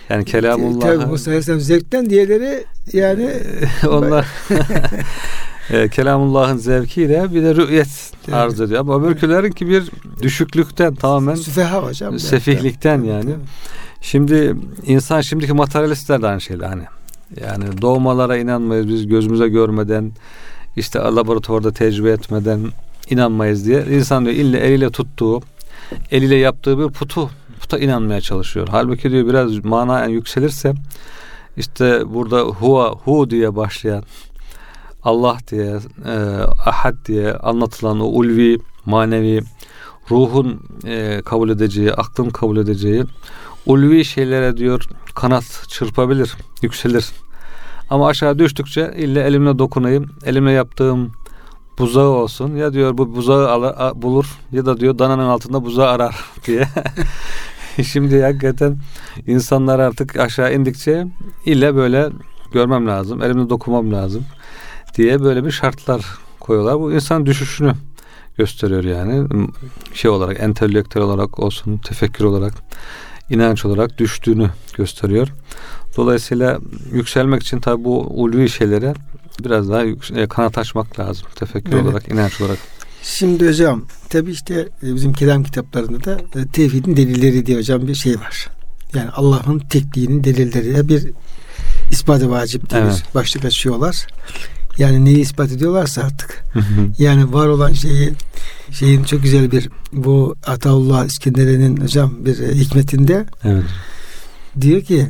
yani kelamullah. Tabi Musa Aleyhisselam zevkten diğerleri yani onlar [LAUGHS] e, kelamullah'ın zevkiyle bir de rü'yet evet. arz ediyor. Ama öbürkülerin ki bir düşüklükten tamamen Süfeha hocam. Sefihlikten yani. Evet. Şimdi insan şimdiki materyalistler de aynı şeyler hani. Yani doğmalara inanmayız biz gözümüze görmeden işte laboratuvarda tecrübe etmeden inanmayız diye insan diyor ille eliyle tuttuğu eliyle yaptığı bir putu puta inanmaya çalışıyor. Halbuki diyor biraz mana yükselirse işte burada huwa hu diye başlayan Allah diye e, ahad diye anlatılan o ulvi manevi ruhun e, kabul edeceği, aklın kabul edeceği ulvi şeylere diyor kanat çırpabilir, yükselir. Ama aşağı düştükçe illa elimle dokunayım, elimle yaptığım buzağı olsun. Ya diyor bu buzağı al, bulur ya da diyor dananın altında buzağı arar [LAUGHS] diye. [LAUGHS] Şimdi hakikaten insanlar artık aşağı indikçe illa böyle görmem lazım, elimle dokunmam lazım diye böyle bir şartlar koyuyorlar. Bu insan düşüşünü gösteriyor yani. Şey olarak, entelektüel olarak olsun, tefekkür olarak, inanç olarak düştüğünü gösteriyor. Dolayısıyla yükselmek için tabi bu ulvi şeylere biraz daha e, kanat açmak lazım. Tefekkür evet. olarak, inanç olarak. Şimdi hocam tabi işte e, bizim kelam kitaplarında da e, tevhidin delilleri diye hocam bir şey var. Yani Allah'ın tekliğinin delilleri bir ispatı vacip diye evet. bir başlık açıyorlar. Yani neyi ispat ediyorlarsa artık. yani var olan şeyi şeyin çok güzel bir bu Ataullah İskenderi'nin hocam bir hikmetinde evet. diyor ki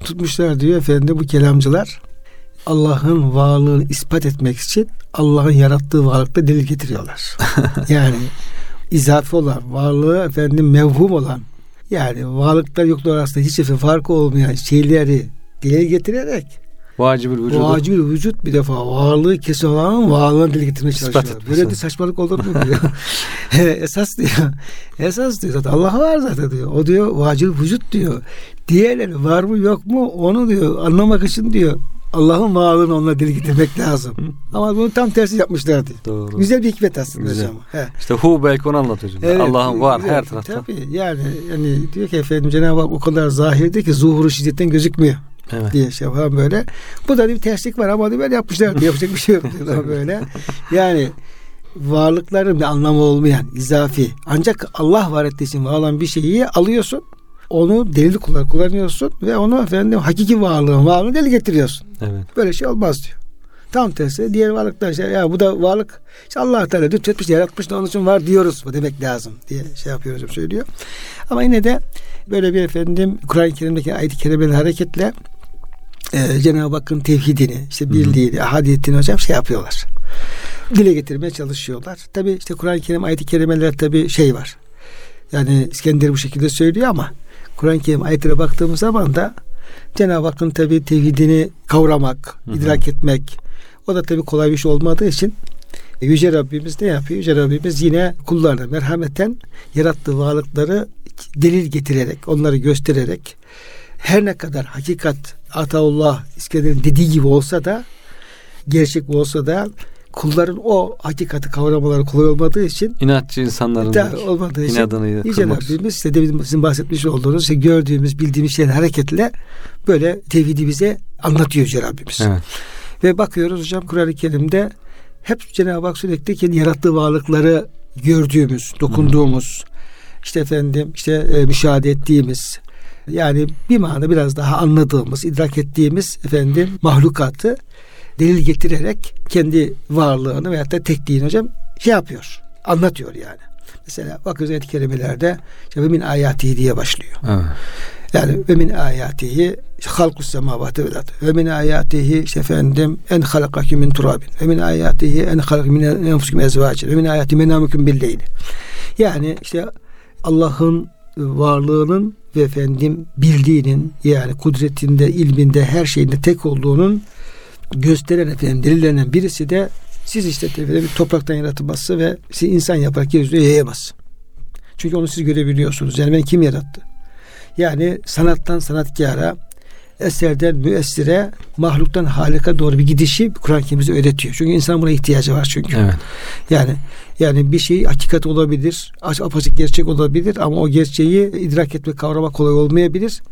tutmuşlar diyor efendim bu kelamcılar Allah'ın varlığını ispat etmek için Allah'ın yarattığı varlıkta delil getiriyorlar. [LAUGHS] yani izafi olan, varlığı efendim mevhum olan yani varlıklar yoklar arasında hiç farkı olmayan şeyleri delil getirerek Vacibül vücut. Vacibül vücut bir defa varlığı kesin olan varlığını dile getirmeye çalışıyor. Böyle bir saçmalık olur mu diyor. [LAUGHS] Esas diyor. Esas diyor zaten Allah var zaten diyor. O diyor vacibül vücut diyor. Diğerleri var mı yok mu onu diyor anlamak için diyor Allah'ın varlığını onunla dile getirmek [LAUGHS] lazım. Ama bunu tam tersi yapmışlardı. Doğru. Güzel bir hikmet aslında Güzel. hocam. He. İşte hu belki onu anlatıyor. Evet, Allah'ın var güzel. her tarafta. Tabii yani, yani diyor ki efendim Cenab-ı Hak o kadar zahirdi ki zuhuru şiddetten gözükmüyor evet. diye şey falan böyle. Bu da bir terslik var ama böyle yapmışlar [LAUGHS] yapacak bir şey yok diyorlar böyle. Yani varlıkların bir anlamı olmayan izafi ancak Allah var ettiği için var olan bir şeyi alıyorsun onu delil olarak kullanıyorsun ve onu efendim hakiki varlığın varlığını deli getiriyorsun. Evet. Böyle şey olmaz diyor. Tam tersi diğer varlıklar işte ya bu da varlık işte Allah Teala lütfetmiş yaratmış da onun için var diyoruz bu demek lazım diye şey yapıyor söylüyor. Ama yine de böyle bir efendim Kur'an-ı Kerim'deki ayet-i kerimeler hareketle e, Cenab-ı Hakk'ın tevhidini, işte birliğini, ahadiyetini hocam şey yapıyorlar. Dile getirmeye çalışıyorlar. Tabi işte Kur'an-ı Kerim ayet-i kerimeler tabi şey var. Yani İskender bu şekilde söylüyor ama Kur'an-ı Kerim ayetlere baktığımız zaman da Cenab-ı Hakk'ın tabi tevhidini kavramak, Hı-hı. idrak etmek o da tabi kolay bir şey olmadığı için Yüce Rabbimiz ne yapıyor? Yüce Rabbimiz yine kullarına merhameten yarattığı varlıkları delil getirerek, onları göstererek her ne kadar hakikat Ataullah İskender'in dediği gibi olsa da gerçek olsa da kulların o hakikati kavramaları kolay olmadığı için inatçı insanların da olmadığı için Yüce Rabbimiz işte sizin bahsetmiş olduğunuz işte gördüğümüz bildiğimiz şeyler hareketle böyle tevhidi bize anlatıyor Yüce Rabbimiz. Evet. Ve bakıyoruz hocam Kur'an-ı Kerim'de hep Cenab-ı Hak sürekli kendi yarattığı varlıkları gördüğümüz, dokunduğumuz, işte efendim işte e, müşahede ettiğimiz yani bir manada biraz daha anladığımız, idrak ettiğimiz efendim mahlukatı delil getirerek kendi varlığını veyahut da tekliğini hocam şey yapıyor. Anlatıyor yani. Mesela bakıyoruz ayet-i kerimelerde işte ve min ayatihi diye başlıyor. Evet. Yani ve min ayatihi halkus semavati vel Ve min ayatihi işte efendim en halakaki min turabin. Ve min ayatihi en halak min enfusikum ezvacin. Ve min ayati menamukum billeyli. Yani işte Allah'ın varlığının ve efendim bildiğinin yani kudretinde, ilminde, her şeyinde tek olduğunun gösteren efendim delillerinden birisi de siz işte efendim topraktan yaratılması ve sizi insan yaparak yeryüzüne yayamaz. Çünkü onu siz görebiliyorsunuz. Yani beni kim yarattı? Yani sanattan sanatkara, eserden müessire, mahluktan halika doğru bir gidişi Kur'an bize öğretiyor. Çünkü insan buna ihtiyacı var çünkü. Evet. Yani yani bir şey hakikat olabilir, apaçık gerçek olabilir ama o gerçeği idrak etmek, kavramak kolay olmayabilir.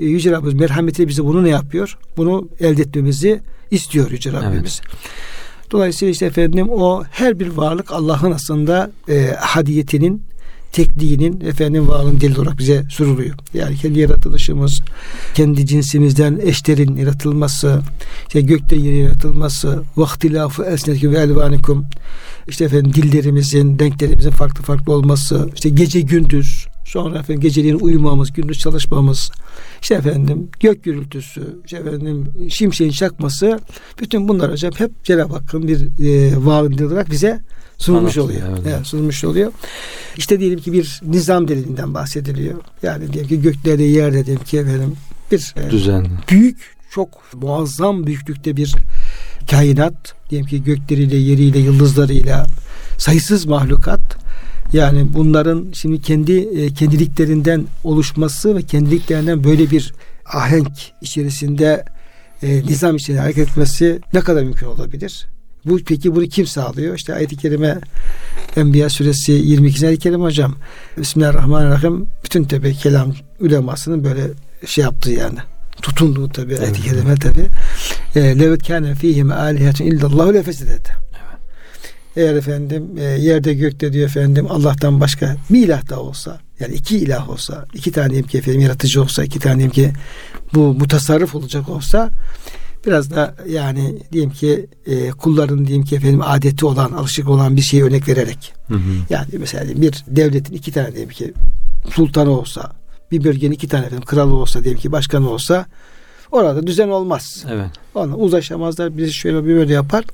E, Yüce Rabbimiz merhametiyle bize bunu ne yapıyor? Bunu elde etmemizi istiyor Yüce Rabbimiz. Evet. Dolayısıyla işte efendim o her bir varlık Allah'ın aslında e, hadiyetinin tekliğinin efendim varlığın delil olarak bize sunuluyor. Yani kendi yaratılışımız, kendi cinsimizden eşlerin yaratılması, işte gökte yeri yaratılması, vaktilafı esnetikum ve elvanikum, işte efendim dillerimizin, renklerimizin farklı farklı olması, işte gece gündüz, sonra efendim geceliğin uyumamız, gündüz çalışmamız, işte efendim gök gürültüsü, işte efendim şimşeğin çakması, bütün bunlar hocam hep Cenab-ı Hakk'ın bir e, varlığı olarak bize sunulmuş oluyor. Evet. evet. sunulmuş oluyor. İşte diyelim ki bir nizam delilinden bahsediliyor. Yani diyelim ki göklerde yerde diyelim ki efendim bir e, düzen büyük çok muazzam büyüklükte bir kainat diyelim ki gökleriyle yeriyle yıldızlarıyla sayısız mahlukat yani bunların şimdi kendi e, kendiliklerinden oluşması ve kendiliklerinden böyle bir ahenk içerisinde e, nizam içinde hareket etmesi ne kadar mümkün olabilir? Bu peki bunu kim sağlıyor? İşte ayet-i kerime Enbiya suresi 22. ayet-i kerime hocam. Bismillahirrahmanirrahim. Bütün tabi kelam ulemasının böyle şey yaptığı yani tutunduğu tabi evet. ayet-i kerime tabi. E, Lev kâne fîhim âlihetun illallahu lefesedete. Eğer efendim e, yerde gökte diyor efendim Allah'tan başka bir ilah da olsa yani iki ilah olsa iki tane ki efendim yaratıcı olsa iki tane ki bu mutasarrıf olacak olsa biraz da yani diyelim ki e, kulların diyelim ki efendim adeti olan alışık olan bir şeyi örnek vererek hı hı. yani mesela bir devletin iki tane diyelim ki sultanı olsa bir bölgenin iki tane efendim kralı olsa diyelim ki başkanı olsa orada düzen olmaz. Evet. Ona uzlaşamazlar. Birisi şöyle bir böyle yapar.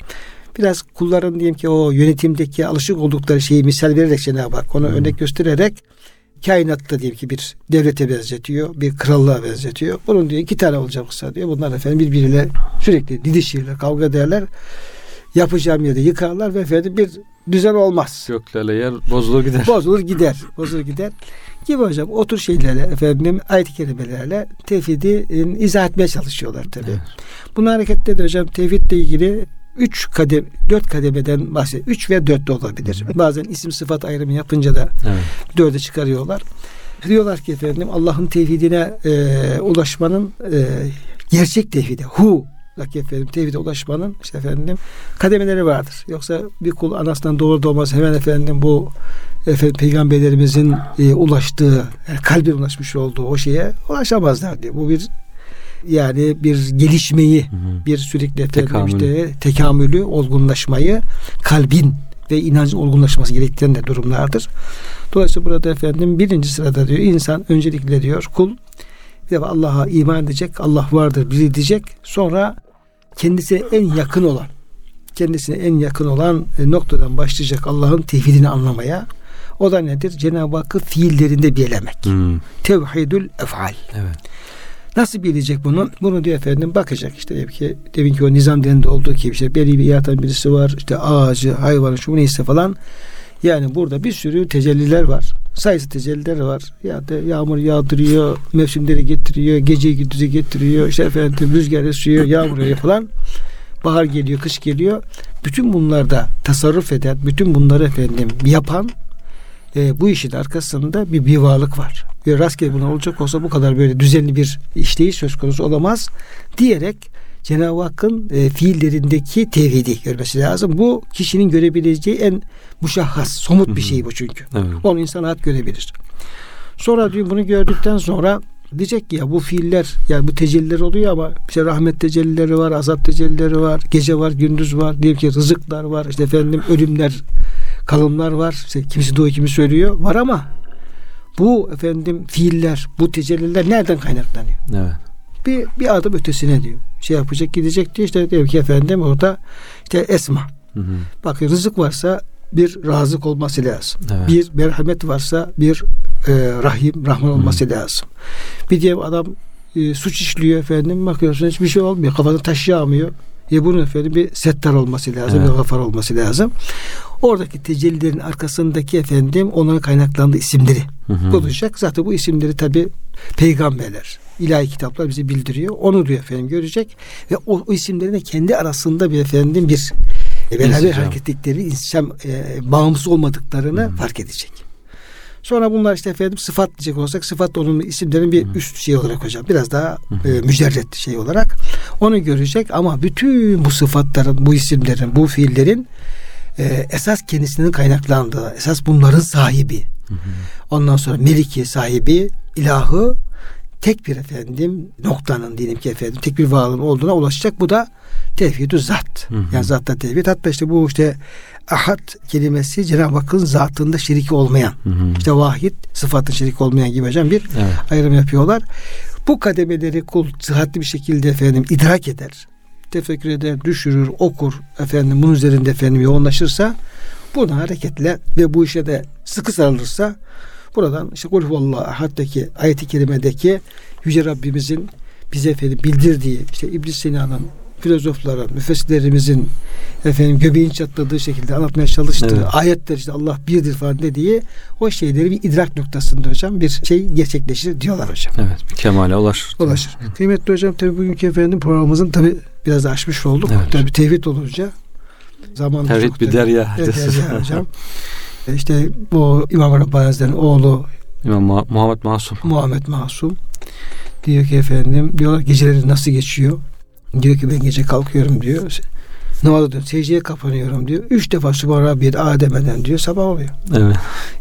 Biraz kulların diyelim ki o yönetimdeki alışık oldukları şeyi misal vererek Cenab-ı Hak onu hmm. örnek göstererek kainatta diyelim ki bir devlete benzetiyor, bir krallığa benzetiyor. Bunun diyor iki tane olacaksa diyor. Bunlar efendim birbiriyle sürekli didişirler, kavga ederler. Yapacağım yerde yıkarlar ve efendim bir düzen olmaz. Göklerle yer bozulur gider. Bozulur gider. Bozulur gider. Gibi hocam o tür şeylerle efendim ayet-i kerimelerle tevhidi izah etmeye çalışıyorlar tabi. Evet. Bunun hareketle de hocam tevhidle ilgili üç kadem, dört kademeden bahsediyor. Üç ve dört de olabilir. Bazen isim sıfat ayrımı yapınca da evet. dörde çıkarıyorlar. Diyorlar ki efendim Allah'ın tevhidine e, ulaşmanın e, gerçek tevhide, hu efendim tevhide ulaşmanın işte efendim kademeleri vardır. Yoksa bir kul anasından doğru doğmaz hemen efendim bu efendim peygamberlerimizin e, ulaştığı yani kalbin ulaşmış olduğu o şeye ulaşamazlar diyor. Bu bir yani bir gelişmeyi, hı hı. bir sürekli efendim işte tekamülü, olgunlaşmayı, kalbin ve inancın olgunlaşması gerektiren de durumlardır. Dolayısıyla burada efendim birinci sırada diyor insan öncelikle diyor kul bir Allah'a iman edecek, Allah vardır, bizi diyecek. Sonra kendisine en yakın olan, kendisine en yakın olan e, noktadan başlayacak Allah'ın tevhidini anlamaya. O da nedir? Cenab-ı Hakk'ı fiillerinde bilemek. Hmm. Tevhidül efal. Evet. Nasıl bilecek bunu? Bunu diyor efendim bakacak işte diyelim ki demin ki o nizam deninde olduğu gibi işte belli bir yaratan birisi var işte ağacı, hayvanı, şu neyse falan. Yani burada bir sürü tecelliler var. Sayısı tecelliler var. Ya da yağmur yağdırıyor, mevsimleri getiriyor, gece gündüzü getiriyor, işte efendim rüzgar esiyor, yağmur falan. Bahar geliyor, kış geliyor. Bütün bunlarda tasarruf eden, bütün bunları efendim yapan e, bu işin arkasında bir bir varlık var. bir rastgele bunlar olacak olsa bu kadar böyle düzenli bir işleyiş söz konusu olamaz diyerek Cenab-ı Hakk'ın e, fiillerindeki tevhidi görmesi lazım. Bu kişinin görebileceği en muşahhas, somut bir şey bu çünkü. Evet. Onu insan rahat görebilir. Sonra diyor bunu gördükten sonra diyecek ki ya bu fiiller yani bu tecelliler oluyor ama işte rahmet tecellileri var, azap tecellileri var, gece var, gündüz var, diyelim ki rızıklar var, işte efendim ölümler, kalımlar var. İşte kimisi doğu kimisi söylüyor. Var ama bu efendim fiiller, bu tecelliler nereden kaynaklanıyor? Evet. Bir, bir adım ötesine diyor. Şey yapacak gidecek diyor işte diyor ki efendim orada işte esma. Hı hı. Bak rızık varsa bir razık olması lazım. Evet. Bir merhamet varsa bir e, rahim, rahman olması lazım. Bir diye adam e, suç işliyor efendim bakıyorsun hiçbir şey olmuyor. Kafadan taş yağmıyor. E bunun efendim bir settar olması lazım, Evet. bir gafar olması lazım. Oradaki tecellilerin arkasındaki efendim onların kaynaklandığı isimleri Hı hı. bulacak. Zaten bu isimleri tabi peygamberler, ilahi kitaplar bize bildiriyor. Onu diyor efendim görecek ve o, o isimlerin de kendi arasında bir efendim bir beraber hareket ettikleri e, bağımsız olmadıklarını fark edecek. Sonra bunlar işte efendim sıfat diyecek olsak sıfat da onun isimlerin bir üst şey olarak hocam. Biraz daha e, mücerret şey olarak onu görecek ama bütün bu sıfatların, bu isimlerin, bu fiillerin e, esas kendisinin kaynaklandığı, esas bunların sahibi. Ondan sonra meliki sahibi, ilahı tek bir efendim noktanın diyelim ki efendim tek bir varlığın olduğuna ulaşacak. Bu da tevhidü zat. Hı hı. Yani zatta tevhid. Hatta işte bu işte ahad kelimesi Cenab-ı Hakk'ın zatında şiriki olmayan. Hı hı. işte vahid sıfatın şiriki olmayan gibi hocam bir Evet. ayrım yapıyorlar. Bu kademeleri kul sıhhatli bir şekilde efendim idrak eder. Tefekkür eder, düşürür, okur efendim bunun üzerinde efendim yoğunlaşırsa buna hareketle ve bu işe de sıkı sarılırsa buradan işte kul huvallahu ahad'daki ayeti kerimedeki Yüce Rabbimizin bize efendim bildirdiği işte İbn Sina'nın filozofların, müfessirlerimizin efendim göbeğin çatladığı şekilde anlatmaya çalıştığı Evet. ayetler işte Allah birdir falan dediği o şeyleri bir idrak noktasında hocam bir şey gerçekleşir diyorlar hocam. Evet. Bir kemale ulaşır. Ulaşır. Kıymetli hocam tabii bugünkü efendim programımızın tabii biraz aşmış olduk. Evet. Tabii tevhid olunca zaman Tevhid çok bir derya. Evet, derya [LAUGHS] hocam. E İşte bu İmam Rabbani Hazretleri'nin oğlu İmam Muha- Muhammed Masum. Muhammed Masum diyor ki efendim diyorlar geceleri nasıl geçiyor? Diyor ki ben gece kalkıyorum diyor. Namazda diyor secdeye kapanıyorum diyor. Üç defa Subhan Rabbiyel Adem'den diyor sabah oluyor. Evet.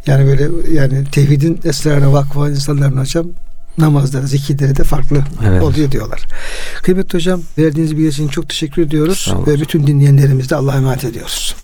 Yani böyle yani tevhidin esrarına vakfı olan insanların hocam namazları, zikirleri de farklı Evet. oluyor diyorlar. Kıymetli hocam verdiğiniz bilgi için çok teşekkür ediyoruz ve bütün dinleyenlerimizi de Allah'a emanet ediyoruz.